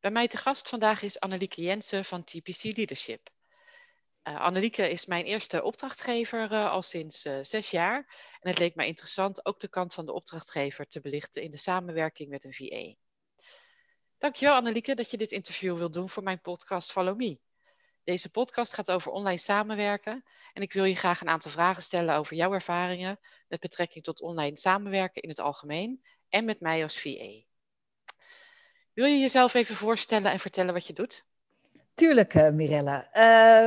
Bij mij te gast vandaag is Annelieke Jensen van TPC Leadership. Uh, Annelieke is mijn eerste opdrachtgever uh, al sinds uh, zes jaar. En het leek mij interessant ook de kant van de opdrachtgever te belichten in de samenwerking met een VA. Dankjewel Annelieke dat je dit interview wilt doen voor mijn podcast Follow Me. Deze podcast gaat over online samenwerken en ik wil je graag een aantal vragen stellen over jouw ervaringen met betrekking tot online samenwerken in het algemeen en met mij als VA. Wil je jezelf even voorstellen en vertellen wat je doet? Tuurlijk, uh, Mirella.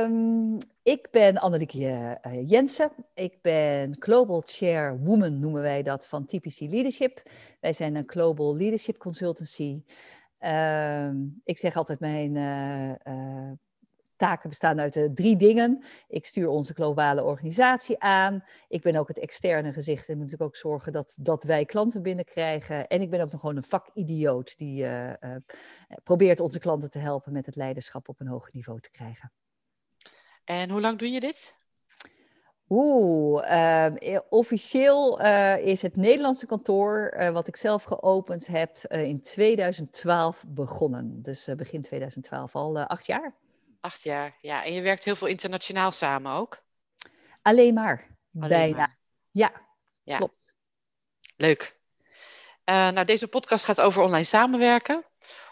Um, ik ben Annelieke uh, Jensen. Ik ben Global Chair Woman, noemen wij dat, van TPC Leadership. Wij zijn een Global Leadership Consultancy. Um, ik zeg altijd mijn uh, taken bestaan uit uh, drie dingen. Ik stuur onze globale organisatie aan. Ik ben ook het externe gezicht en moet natuurlijk ook zorgen dat, dat wij klanten binnenkrijgen. En ik ben ook nog gewoon een vakidioot die uh, uh, probeert onze klanten te helpen met het leiderschap op een hoger niveau te krijgen. En hoe lang doe je dit? Oeh, officieel is het Nederlandse kantoor, wat ik zelf geopend heb, in 2012 begonnen. Dus begin 2012, al acht jaar. Acht jaar, ja. En je werkt heel veel internationaal samen ook? Alleen maar, Alleen bijna. Maar. Ja, ja, klopt. Leuk. Uh, nou, deze podcast gaat over online samenwerken.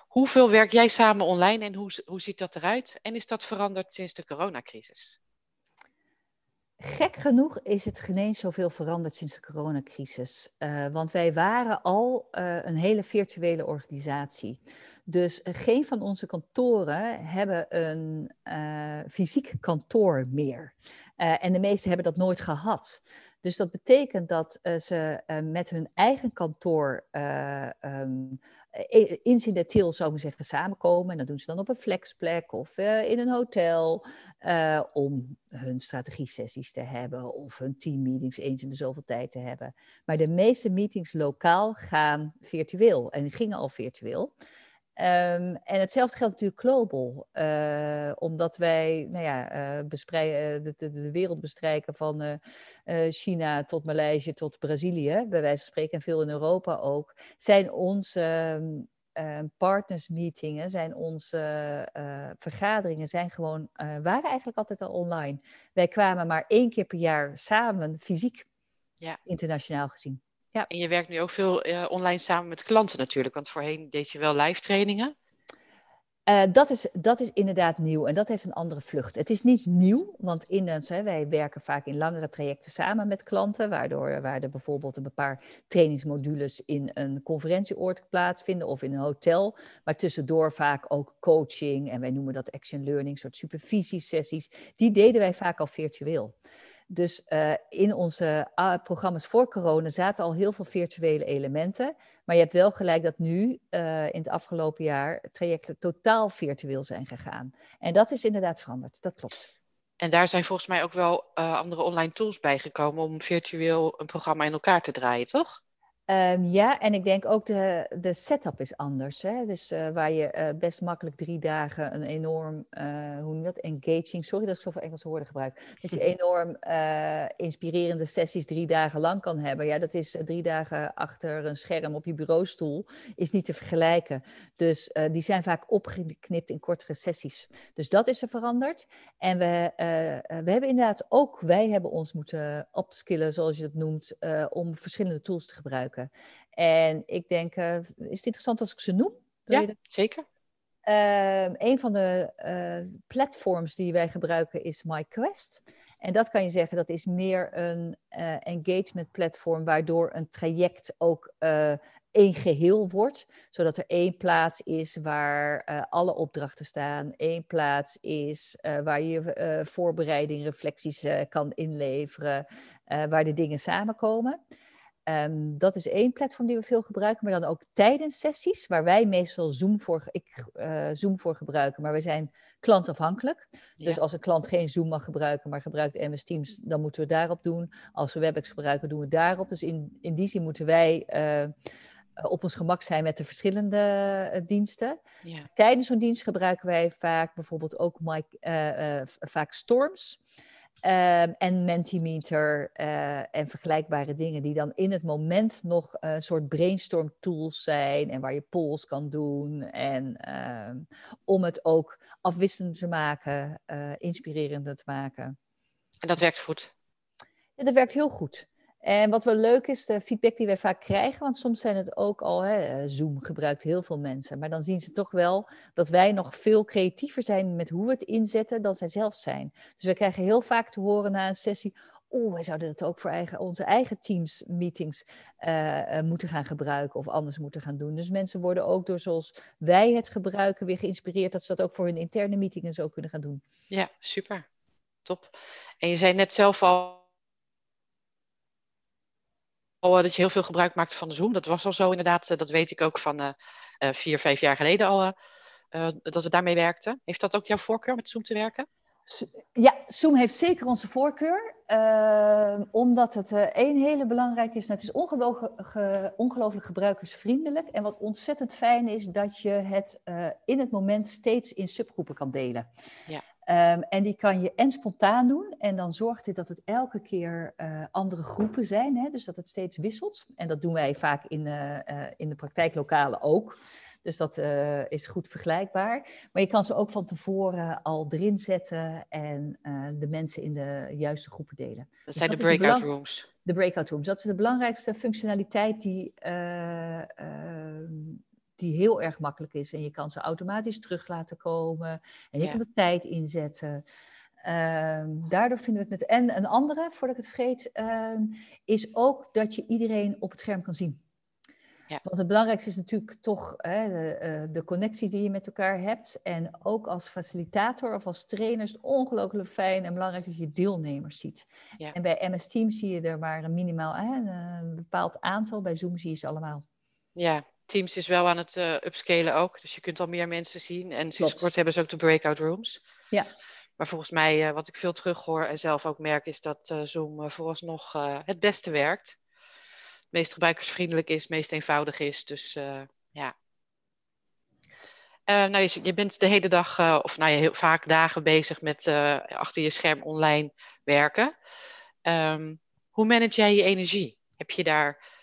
Hoeveel werk jij samen online en hoe, hoe ziet dat eruit? En is dat veranderd sinds de coronacrisis? Gek genoeg is het geen zoveel veranderd sinds de coronacrisis. Uh, want wij waren al uh, een hele virtuele organisatie. Dus uh, geen van onze kantoren hebben een fysiek kantoor meer. en de meeste hebben dat nooit gehad. Dus dat betekent dat ze met hun eigen kantoor um, in de til, zou ik zeggen, samenkomen. En dat doen ze dan op een flexplek of in een hotel. Om hun strategie-sessies te hebben of hun teammeetings eens in de zoveel tijd te hebben. Maar de meeste meetings lokaal gaan virtueel en gingen al virtueel. Um, en hetzelfde geldt natuurlijk global, uh, omdat wij nou ja, uh, de, de, de, wereld bestrijken van China tot Maleisië tot Brazilië, bij wijze van spreken, en veel in Europa ook, zijn onze um, uh, partnersmeetingen, zijn onze vergaderingen, zijn gewoon, waren eigenlijk altijd al online. Wij kwamen maar één keer per jaar samen, fysiek, ja. internationaal gezien. Ja. En je werkt nu ook veel online samen met klanten natuurlijk, want voorheen deed je wel live trainingen. Uh, dat, is, dat is inderdaad nieuw en dat heeft een andere vlucht. Het is niet nieuw, want in hè, wij werken vaak in langere trajecten samen met klanten, waardoor waar er bijvoorbeeld een paar trainingsmodules in een conferentieoord plaatsvinden of in een hotel, maar tussendoor vaak ook coaching en wij noemen dat action learning, soort supervisiesessies. Die deden wij vaak al virtueel. Dus uh, in onze uh, programma's voor corona zaten al heel veel virtuele elementen. Maar je hebt wel gelijk dat nu uh, in het afgelopen jaar trajecten totaal virtueel zijn gegaan. En dat is inderdaad veranderd, dat klopt. En daar zijn volgens mij ook wel andere online tools bijgekomen om virtueel een programma in elkaar te draaien, toch? Um, ja, en ik denk ook de, de setup is anders. Hè? Dus uh, waar je uh, best makkelijk drie dagen een enorm, uh, hoe noem je dat, engaging, sorry dat ik zoveel Engelse woorden gebruik, dat je enorm inspirerende sessies drie dagen lang kan hebben. Ja, dat is drie dagen achter een scherm op je bureaustoel, is niet te vergelijken. Dus die zijn vaak opgeknipt in kortere sessies. Dus dat is er veranderd. En we, we hebben inderdaad ook, wij hebben ons moeten upskillen, zoals je het noemt, om verschillende tools te gebruiken. En ik denk, uh, is het interessant als ik ze noem? ja, zeker. Uh, een van de uh, platforms die wij gebruiken is MyQuest. En dat kan je zeggen, dat is meer een uh, engagement platform, waardoor een traject ook één geheel wordt. Zodat er één plaats is waar alle opdrachten staan. één plaats is waar je voorbereiding, reflecties kan inleveren. waar de dingen samenkomen. Ehm, dat is één platform die we veel gebruiken, maar dan ook tijdens sessies, waar wij meestal Zoom voor, ik, uh, Zoom voor gebruiken, maar we zijn klantafhankelijk. Dus als een klant geen Zoom mag gebruiken, maar gebruikt MS Teams, dan moeten we daarop doen. Als we WebEx gebruiken, doen we daarop. Dus in, in die zin moeten wij uh, op ons gemak zijn met de verschillende uh, diensten. Ja. Tijdens zo'n dienst gebruiken wij vaak bijvoorbeeld ook my, vaak Storms. Um, en Mentimeter uh, en vergelijkbare dingen die dan in het moment nog een soort brainstorm tools zijn en waar je polls kan doen en uh, om het ook afwisselend te maken, uh, inspirerender te maken. En dat werkt goed? Ja, dat werkt heel goed. En wat wel leuk is, de feedback die wij vaak krijgen, want soms zijn het ook al, hè, eh, Zoom gebruikt heel veel mensen, maar dan zien ze toch wel dat wij nog veel creatiever zijn met hoe we het inzetten dan zij zelf zijn. Dus we krijgen heel vaak te horen na een sessie, oeh, wij zouden dat ook voor eigen, onze eigen teams meetings uh, uh, moeten gaan gebruiken of anders moeten gaan doen. Dus mensen worden ook door zoals wij het gebruiken weer geïnspireerd dat ze dat ook voor hun interne meeting en zo kunnen gaan doen. Ja, super. Top. En je zei net zelf al Eh, dat je heel veel gebruik maakte van de Zoom. Dat was al zo inderdaad. Eh, dat weet ik ook van uh, vier, vijf jaar geleden al. dat we daarmee werkten. Heeft dat ook jouw voorkeur met Zoom te werken? Ja, Zoom heeft zeker onze voorkeur. Uh, omdat het uh, één hele belangrijke is. Nou, het is ongelooflijk, ongelooflijk gebruikersvriendelijk. En wat ontzettend fijn is, dat je het uh, in het moment steeds in subgroepen kan delen. Ja. Um, en die kan je en spontaan doen. En dan zorgt dit dat het elke keer uh, andere groepen zijn. Hè? Dus dat het steeds wisselt. En dat doen wij vaak in, uh, uh, in de praktijklokalen ook. Dus dat is goed vergelijkbaar. Maar je kan ze ook van tevoren al erin zetten en de mensen in de juiste groepen delen. Dat dus zijn dat de breakout rooms. De breakout rooms. Dat is de belangrijkste functionaliteit die ehm, die heel erg makkelijk is. En je kan ze automatisch terug laten komen. En je ja. kan de tijd inzetten. Um, daardoor vinden we het met. En een andere, voordat ik het vergeet, um, is ook dat je iedereen op het scherm kan zien. Ja. Want het belangrijkste is natuurlijk toch hè, de, uh, de, connectie die je met elkaar hebt. En ook als facilitator of als trainer is het ongelooflijk fijn en belangrijk dat je deelnemers ziet. Ja. En bij MS Teams zie je er maar een minimaal hè, een bepaald aantal. Bij Zoom zie je ze allemaal. Ja, Teams is wel aan het uh, upscalen ook. Dus je kunt al meer mensen zien. En sinds kort hebben ze ook de breakout rooms. Ja. Maar volgens mij, uh, wat ik veel terughoor en zelf ook merk, is dat uh, Zoom vooralsnog het beste werkt. Het meest gebruikersvriendelijk is, het meest eenvoudig is. Dus ja. nou, je, je, bent de hele dag, of nou ja, heel vaak dagen bezig met achter je scherm online werken. Um, hoe manage jij je energie? Heb je daar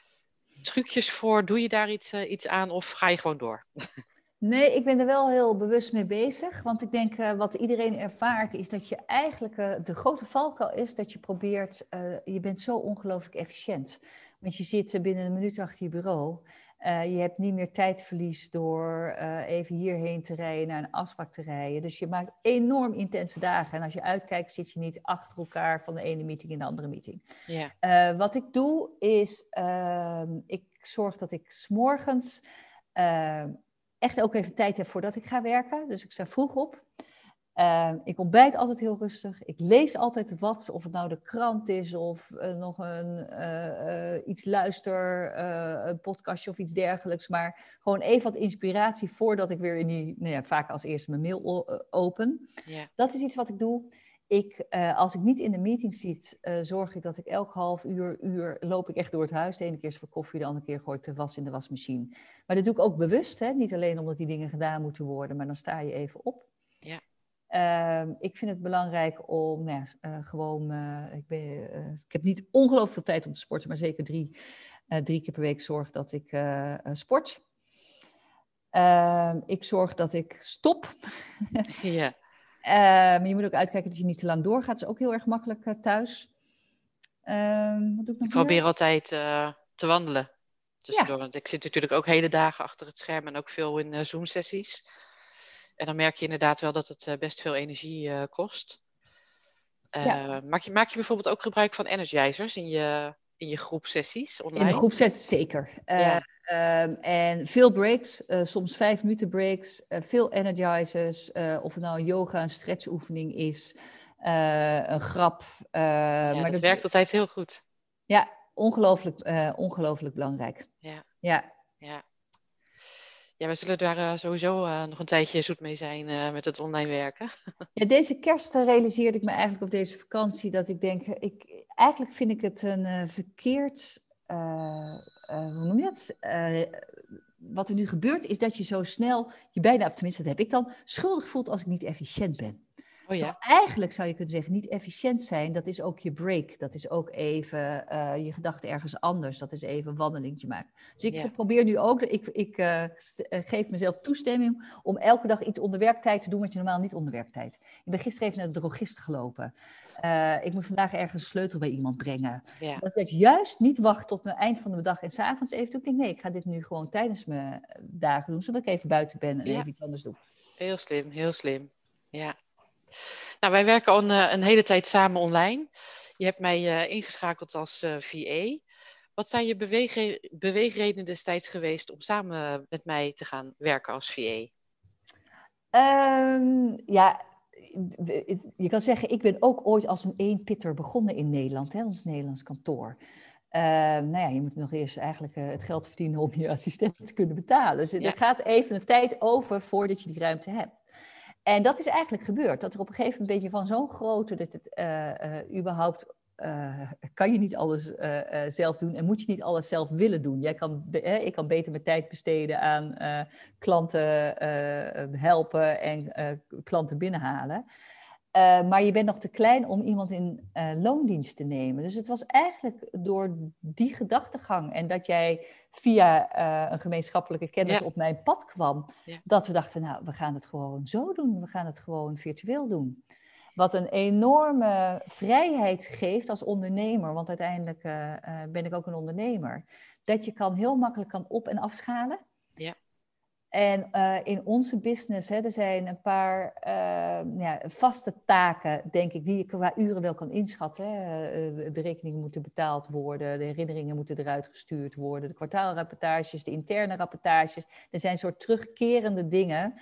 trucjes voor? Doe je daar iets, uh, iets aan of ga je gewoon door? Nee, ik ben er wel heel bewust mee bezig. Want ik denk uh, wat iedereen ervaart is dat je eigenlijk uh, de grote valkuil is dat je probeert, je bent zo ongelooflijk efficiënt. Want je zit binnen een minuut achter je bureau. Uh, je hebt niet meer tijdverlies door uh, even hierheen te rijden, naar een afspraak te rijden. Dus je maakt enorm intense dagen. En als je uitkijkt, zit je niet achter elkaar van de ene meeting in de andere meeting. Yeah. Uh, wat ik doe, is ehm, ik zorg dat ik s'morgens ehm, echt ook even tijd heb voordat ik ga werken. Dus ik sta vroeg op. Uh, ik ontbijt altijd heel rustig. Ik lees altijd wat, of het nou de krant is of uh, nog een, uh, iets luister, een podcastje of iets dergelijks. Maar gewoon even wat inspiratie voordat ik weer in die, nou ja, vaak als eerste mijn mail open. Yeah. Dat is iets wat ik doe. Ik, als ik niet in de meeting zit, zorg ik dat ik elk half uur, uur loop ik echt door het huis. De ene keer is voor koffie, de andere keer gooi ik de was in de wasmachine. Maar dat doe ik ook bewust, hè? niet alleen omdat die dingen gedaan moeten worden, maar dan sta je even op. Ja. Uh, ik vind het belangrijk om nou ja, uh, gewoon. Uh, ik, ben, ik heb niet ongelooflijk veel tijd om te sporten, maar zeker drie, drie keer per week zorg dat ik sport. Ehm, ik zorg dat ik stop. ja. Ehm, je moet ook uitkijken dat je niet te lang doorgaat. Dat is ook heel erg makkelijk thuis. wat doe ik, ik probeer altijd te wandelen. Tussendoor. Ja. Want ik zit natuurlijk ook hele dagen achter het scherm en ook veel in Zoom-sessies. En dan merk je inderdaad wel dat het eh, best veel energie uh, kost. Uh, maak, je, maak je bijvoorbeeld ook gebruik van energizers in je, in je groepsessies online? In de groepsessies zeker. Ja. Um, en veel breaks, soms vijf minuten breaks, veel energizers. of het nou een yoga, een stretchoefening is, een grap. ja, maar dat, dat werkt altijd heel goed. Ja, ongelooflijk, ongelooflijk belangrijk. Ja. Ja. ja. Ja, we zullen daar uh, sowieso uh, nog een tijdje zoet mee zijn met het online werken. Ja, deze kerst realiseerde ik me eigenlijk op deze vakantie dat ik denk, ik, eigenlijk vind ik het een verkeerd, hoe noem je dat? wat er nu gebeurt is dat je zo snel je bijna, of tenminste dat heb ik dan, schuldig voelt als ik niet efficiënt ben. Oh ja. eigenlijk zou je kunnen zeggen, niet efficiënt zijn, dat is ook je break. Dat is ook even uh, je gedachten ergens anders. Dat is even een wandelingetje maken. Dus ik probeer nu ook, ik, ik uh, geef mezelf toestemming om elke dag iets onder werktijd te doen wat je normaal niet onder werktijd. Ik ben gisteren even naar de drogist gelopen. Uh, ik moet vandaag ergens een sleutel bij iemand brengen. Ja. Dat ik juist niet wacht tot mijn eind van de dag en s'avonds even doe. Ik denk, nee, ik ga dit nu gewoon tijdens mijn dagen doen, zodat ik even buiten ben en even iets anders doe. Heel slim, heel slim. Ja. Nou, wij werken al een, eh, een, hele tijd samen online. Je hebt mij uh, ingeschakeld als uh, VA. Wat zijn je beweegre beweegredenen destijds geweest om samen met mij te gaan werken als VA? Um, ehm, ja, je kan zeggen, ik ben ook ooit als een eenpitter begonnen in Nederland, hè, ons Nederlands kantoor. Uh, nou ja, je moet nog eerst eigenlijk uh, het geld verdienen om je assistent te kunnen betalen. Dus ja. er gaat even een tijd over voordat je die ruimte hebt. En dat is eigenlijk gebeurd. Dat er op een gegeven moment een beetje van zo'n grootte dat het uh, überhaupt kan je niet alles zelf doen en moet je niet alles zelf willen doen. Jij kan, ik kan beter mijn tijd besteden aan klanten helpen en klanten binnenhalen. Uh, maar je bent nog te klein om iemand in uh, loondienst te nemen. Dus het was eigenlijk door die gedachtegang en dat jij via uh, een gemeenschappelijke kennis op mijn pad kwam, ja. dat we dachten, nou, we gaan het gewoon zo doen. We gaan het gewoon virtueel doen. Wat een enorme vrijheid geeft als ondernemer, want uiteindelijk ben ik ook een ondernemer. Dat je kan heel makkelijk kan op- en afschalen. Ja. En uh, in onze business, hè, er zijn een paar uh, ja, vaste taken, denk ik, die je qua uren wel kan inschatten. Hè. Uh, de rekeningen moeten betaald worden, de herinneringen moeten eruit gestuurd worden, de kwartaalrapportages, de interne rapportages. Er zijn soort terugkerende dingen,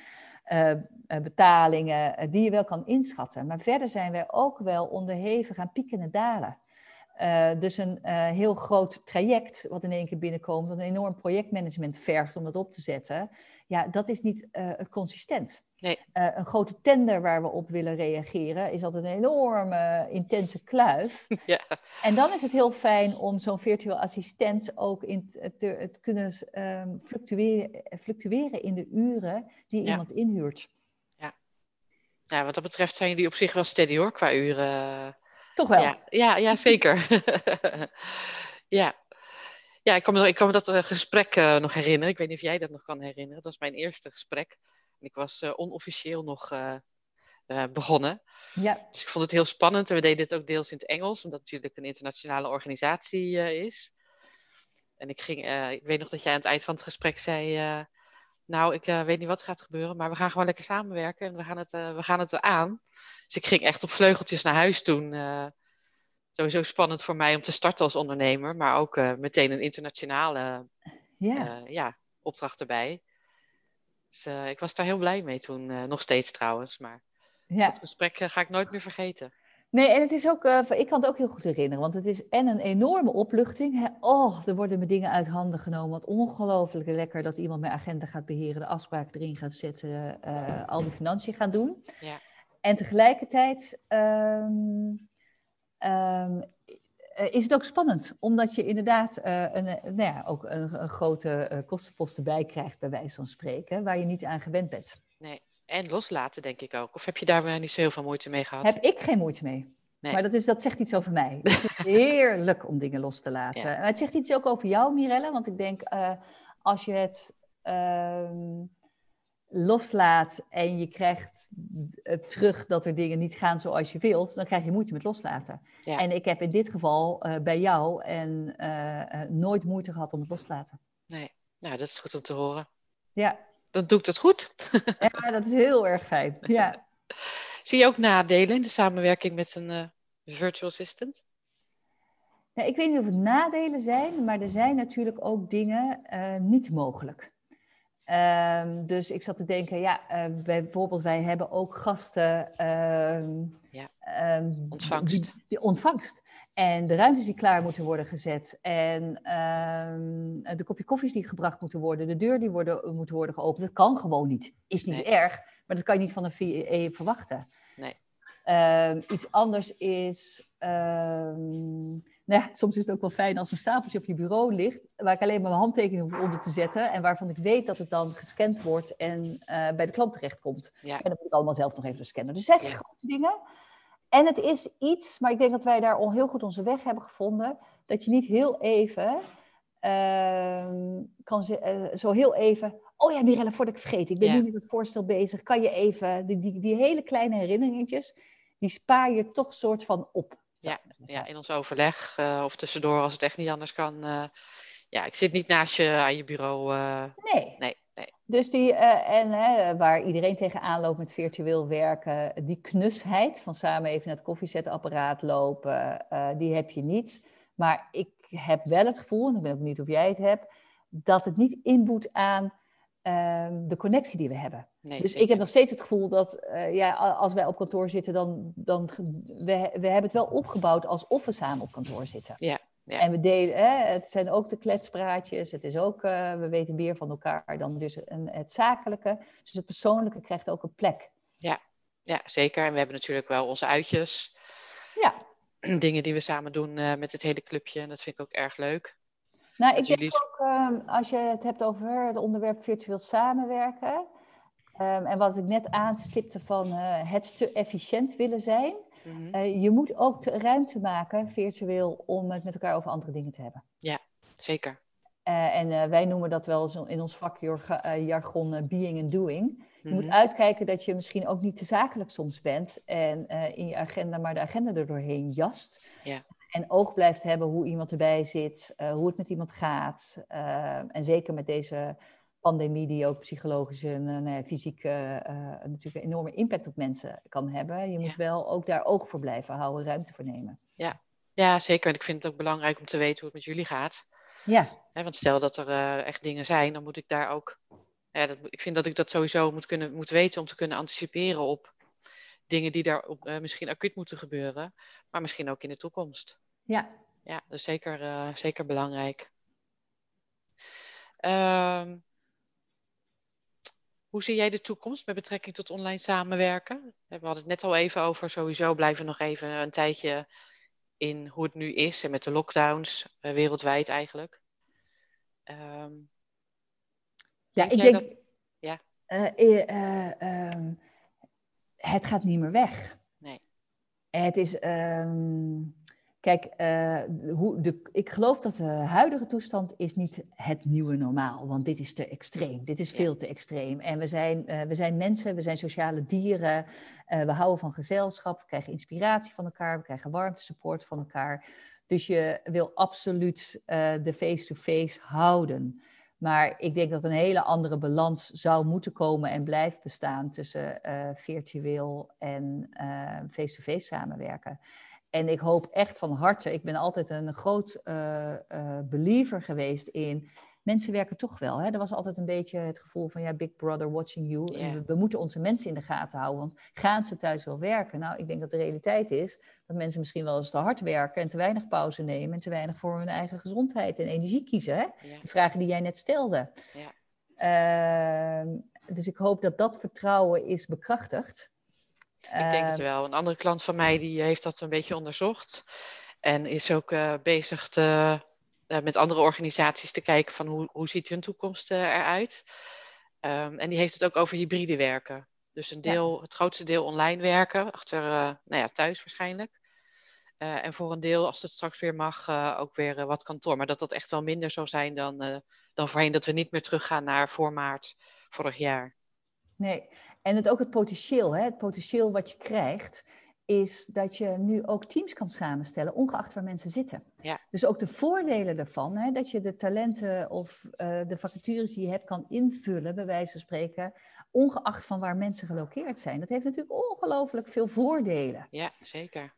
betalingen, die je wel kan inschatten. Maar verder zijn wij ook wel onderhevig aan pieken en dalen. Uh, dus een uh, heel groot traject wat in één keer binnenkomt, wat een enorm projectmanagement vergt om dat op te zetten, ja, dat is niet uh, consistent. Nee. een grote tender waar we op willen reageren is altijd een enorme intense kluif. Ja. En dan is het heel fijn om zo'n virtueel assistent ook in te, te kunnen um, fluctueren, fluctueren in de uren die ja. iemand inhuurt. Ja. ja, wat dat betreft zijn jullie op zich wel steady hoor, qua uren. Toch wel? Ja, ja, ja zeker. ja. Ja, ik kan me, ik kan me dat uh, gesprek uh, nog herinneren. Ik weet niet of jij dat nog kan herinneren. Dat was mijn eerste gesprek. En ik was uh, onofficieel nog begonnen. Ja. Dus ik vond het heel spannend. En we deden dit ook deels in het Engels, omdat het natuurlijk een internationale organisatie is. En ik, ging, ik weet nog dat jij aan het eind van het gesprek zei... nou, ik weet niet wat gaat gebeuren, maar we gaan gewoon lekker samenwerken. En we gaan het, we gaan het aan. Dus ik ging echt op vleugeltjes naar huis toen. Uh, sowieso spannend voor mij om te starten als ondernemer, maar ook uh, meteen een internationale ja. Uh, ja, opdracht erbij. Dus ik was daar heel blij mee toen, nog steeds trouwens. Maar ja. dat gesprek ga ik nooit meer vergeten. Nee, en het is ook, ik kan het ook heel goed herinneren, want het is en een enorme opluchting. Hè? Oh, er worden me dingen uit handen genomen. Wat ongelooflijk lekker dat iemand mijn agenda gaat beheren, de afspraken erin gaat zetten, al die financiën gaat doen. Ja. En tegelijkertijd um, um, is het ook spannend, omdat je inderdaad uh, een, nou ja, ook een, een grote kostenpost erbij krijgt, bij wijze van spreken, waar je niet aan gewend bent. En loslaten denk ik ook. Of heb je daar niet zo heel veel moeite mee gehad? Heb ik geen moeite mee. Nee. Maar dat, is, dat zegt iets over mij. Het is heerlijk om dingen los te laten. Ja. Het zegt iets ook over jou, Mirella, want ik denk uh, als je het loslaat en je krijgt terug dat er dingen niet gaan zoals je wilt, dan krijg je moeite met loslaten. Ja. En ik heb in dit geval uh, bij jou en uh, nooit moeite gehad om het los te laten. Nee, nou dat is goed om te horen. Ja. Dan doe ik dat goed. ja, dat is heel erg fijn. Ja. Zie je ook nadelen in de samenwerking met een virtual assistant? Nou, ik weet niet of het nadelen zijn, maar er zijn natuurlijk ook dingen niet mogelijk. Um, dus ik zat te denken, ja, uh, bijvoorbeeld wij hebben ook gasten. Um, ja. Um, ontvangst. Die, die ontvangst. En de ruimtes die klaar moeten worden gezet. En ehm, de kopje koffies die gebracht moeten worden. De deur die worden, moet worden geopend. Dat kan gewoon niet. Is niet erg. Maar dat kan je niet van een VE verwachten. Nee. Ehm, iets anders is. Um, nou ja, soms is het ook wel fijn als een stapeltje op je bureau ligt. Waar ik alleen maar mijn handtekening hoef onder te zetten. En waarvan ik weet dat het dan gescand wordt en uh, bij de klant terechtkomt. Ja. En dan moet ik allemaal zelf nog even scannen. Dus zeg je grote dingen. En het is iets, maar ik denk dat wij daar al heel goed onze weg hebben gevonden. Dat je niet heel even uh, kan uh, zo heel even. Oh ja, Mirelle, voordat ik vergeet, ik ben nu met het voorstel bezig. Kan je even, die, die, die hele kleine herinneringetjes, die spaar je toch soort van op. Ja, ja, in ons overleg eh, of tussendoor als het echt niet anders kan. Ja, ik zit niet naast je aan je bureau. eh, Nee. nee, nee. Dus die, eh, en hè, waar iedereen tegenaan loopt met virtueel werken, die knusheid van samen even naar het koffiezetapparaat lopen, eh, die heb je niet. Maar ik heb wel het gevoel, en ik ben ook benieuwd of jij het hebt, dat het niet inboet aan ehm, de connectie die we hebben. nee Dus zeker ik heb nog steeds het gevoel dat ja, als wij op kantoor zitten, dan, dan we, we hebben het wel opgebouwd alsof we samen op kantoor zitten. Ja, ja. En we deden, hè, het zijn ook de kletspraatjes, het is ook, eh, we weten meer van elkaar dan dus een, het zakelijke. Dus het persoonlijke krijgt ook een plek. Ja, zeker. En we hebben natuurlijk wel onze uitjes. Ja, Dingen die we samen doen eh, met het hele clubje. En dat vind ik ook erg leuk. nou ik Dat denk jullie- ook, ehm, als je het hebt over het onderwerp virtueel samenwerken. Ehm, en wat ik net aanstipte van eh, het te efficiënt willen zijn. Mhm. Eh, je moet ook ruimte maken, virtueel, om het met elkaar over andere dingen te hebben. Zeker. Eh, en wij noemen dat wel zo in ons vakjargon being and doing. Je moet Mhm. uitkijken dat je misschien ook niet te zakelijk soms bent en in je agenda maar de agenda er doorheen jast. Ja. En oog blijft hebben hoe iemand erbij zit, hoe het met iemand gaat. En zeker met deze pandemie die ook psychologisch en eh, nou ja, fysiek eh, eh, natuurlijk een enorme impact op mensen kan hebben. Je moet Ja. wel ook daar oog voor blijven houden, ruimte voor nemen. Ja, zeker. En ik vind het ook belangrijk om te weten hoe het met jullie gaat. Ja, want stel dat er echt dingen zijn, dan moet ik daar ook. Ja, dat, ik vind dat ik dat sowieso moet, kunnen, moet weten om te kunnen anticiperen op dingen die daar op, misschien acuut moeten gebeuren, maar misschien ook in de toekomst. ja. Ja, dat is zeker, zeker belangrijk. Ehm, hoe zie jij de toekomst met betrekking tot online samenwerken? We hadden het net al even over, sowieso blijven we nog even een tijdje in hoe het nu is en met de lockdowns eh, wereldwijd eigenlijk. Ehm, Ja, ik denk. dat- ja. Eh, eh, ehm, het gaat niet meer weg. Nee. Het is. ehm, kijk, eh, hoe de, ik geloof dat de huidige toestand is niet het nieuwe normaal. Want dit is te extreem. Dit is Ja. veel te extreem. En we zijn, eh, we zijn mensen, we zijn sociale dieren. eh, we houden van gezelschap. We krijgen inspiratie van elkaar. We krijgen warmtesupport van elkaar. Dus je wil absoluut de face-to-face houden. Maar ik denk dat een hele andere balans zou moeten komen en blijft bestaan tussen virtueel en face-to-face samenwerken. En ik hoop echt van harte, ik ben altijd een groot eh, eh, believer geweest in. Mensen werken toch wel. Hè? Er was altijd een beetje het gevoel van ja, Big Brother watching you. En we, we moeten onze mensen in de gaten houden. Want gaan ze thuis wel werken? Nou, ik denk dat de realiteit is dat mensen misschien wel eens te hard werken en te weinig pauze nemen en te weinig voor hun eigen gezondheid en energie kiezen. Hè? De vragen die jij net stelde. Ehm, dus ik hoop dat dat vertrouwen is bekrachtigd. Ik denk het Ehm, wel. Een andere klant van mij die heeft dat een beetje onderzocht en is ook eh, bezig te, eh, met andere organisaties te kijken van hoe, hoe ziet hun toekomst eh, eruit. Ehm, en die heeft het ook over hybride werken. Dus een Ja. deel, het grootste deel online werken, achter, nou ja, thuis waarschijnlijk. En voor een deel, als het straks weer mag, ook weer wat kantoor. Maar dat dat echt wel minder zal zijn dan, dan voorheen. Dat we niet meer teruggaan naar voor maart vorig jaar. Nee, en het, ook het potentieel, hè? het potentieel wat je krijgt, is dat je nu ook teams kan samenstellen, ongeacht waar mensen zitten. Ja. Dus ook de voordelen daarvan, hè? dat je de talenten of eh, de vacatures die je hebt kan invullen, bij wijze van spreken, ongeacht van waar mensen gelokeerd zijn. Dat heeft natuurlijk ongelooflijk veel voordelen. Ja, zeker.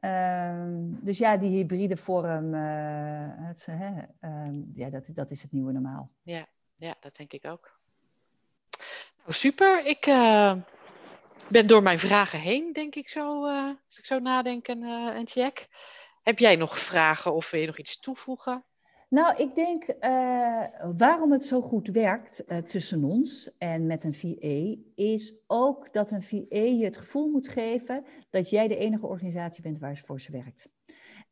Ehm, dus ja, die hybride vorm, eh, het, hè, ehm, ja, dat, dat is het nieuwe normaal. Ja, dat denk ik ook. Nou, super. Ik eh, ben door mijn vragen heen, denk ik zo, eh, als ik zo nadenk en, eh, en check. Heb jij nog vragen of wil je nog iets toevoegen? Nou, ik denk waarom het zo goed werkt tussen ons en met een VA, is ook dat een VA je het gevoel moet geven dat jij de enige organisatie bent waar ze voor ze werkt.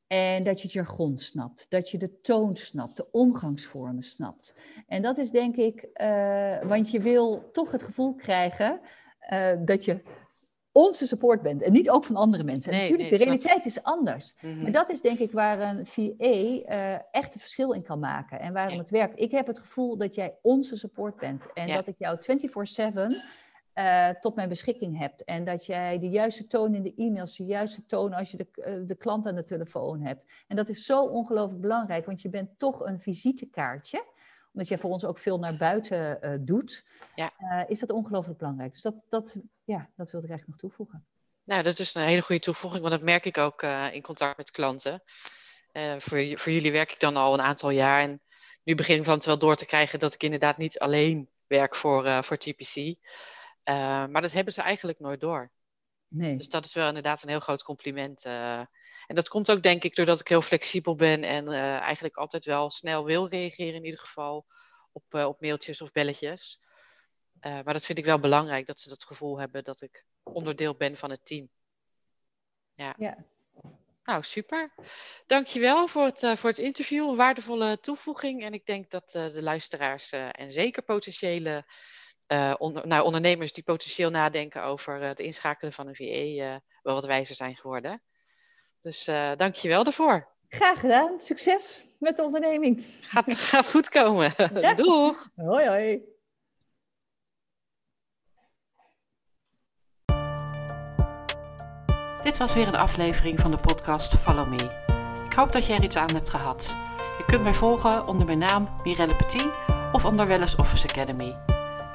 En dat je het jargon snapt, dat je de toon snapt, de omgangsvormen snapt. En dat is denk ik, uh, want je wil toch het gevoel krijgen dat je onze support bent en niet ook van andere mensen. Nee, natuurlijk, de realiteit is anders. Mm Maar dat is denk ik waar een VA uh, echt het verschil in kan maken en waarom het werkt. Ik heb het gevoel dat jij onze support bent en dat ik jou 24/7 uh, tot mijn beschikking hebt. En dat jij de juiste toon in de e-mails, de juiste toon als je de, uh, de klant aan de telefoon hebt. En dat is zo ongelooflijk belangrijk, want je bent toch een visitekaartje omdat jij voor ons ook veel naar buiten uh, doet, ja. is dat ongelooflijk belangrijk. Dus dat, dat, ja, dat wilde ik eigenlijk nog toevoegen. Nou, dat is een hele goede toevoeging, want dat merk ik ook in contact met klanten. voor, voor jullie werk ik dan al een aantal jaar en nu begin ik dan wel door te krijgen dat ik inderdaad niet alleen werk voor, voor TPC. Maar dat hebben ze eigenlijk nooit door. Nee. Dus dat is wel inderdaad een heel groot compliment. En dat komt ook denk ik doordat ik heel flexibel ben en uh, eigenlijk altijd wel snel wil reageren in ieder geval op, op mailtjes of belletjes. Maar dat vind ik wel belangrijk, dat ze dat gevoel hebben dat ik onderdeel ben van het team. Ja. ja. Nou, super. Dankjewel voor het, voor het interview. Een waardevolle toevoeging. En ik denk dat de luisteraars en zeker potentiële onder, nou, ondernemers die potentieel nadenken over het inschakelen van een VE wel wat wijzer zijn geworden. Dus uh, dank je wel daarvoor. Graag gedaan. Succes met de onderneming. Gaat, gaat goed komen. Ja. Doeg. Hoi hoi. Dit was weer een aflevering van de podcast Follow Me. Ik hoop dat jij er iets aan hebt gehad. Je kunt mij volgen onder mijn naam Mirelle Petit of onder Wellness Office Academy.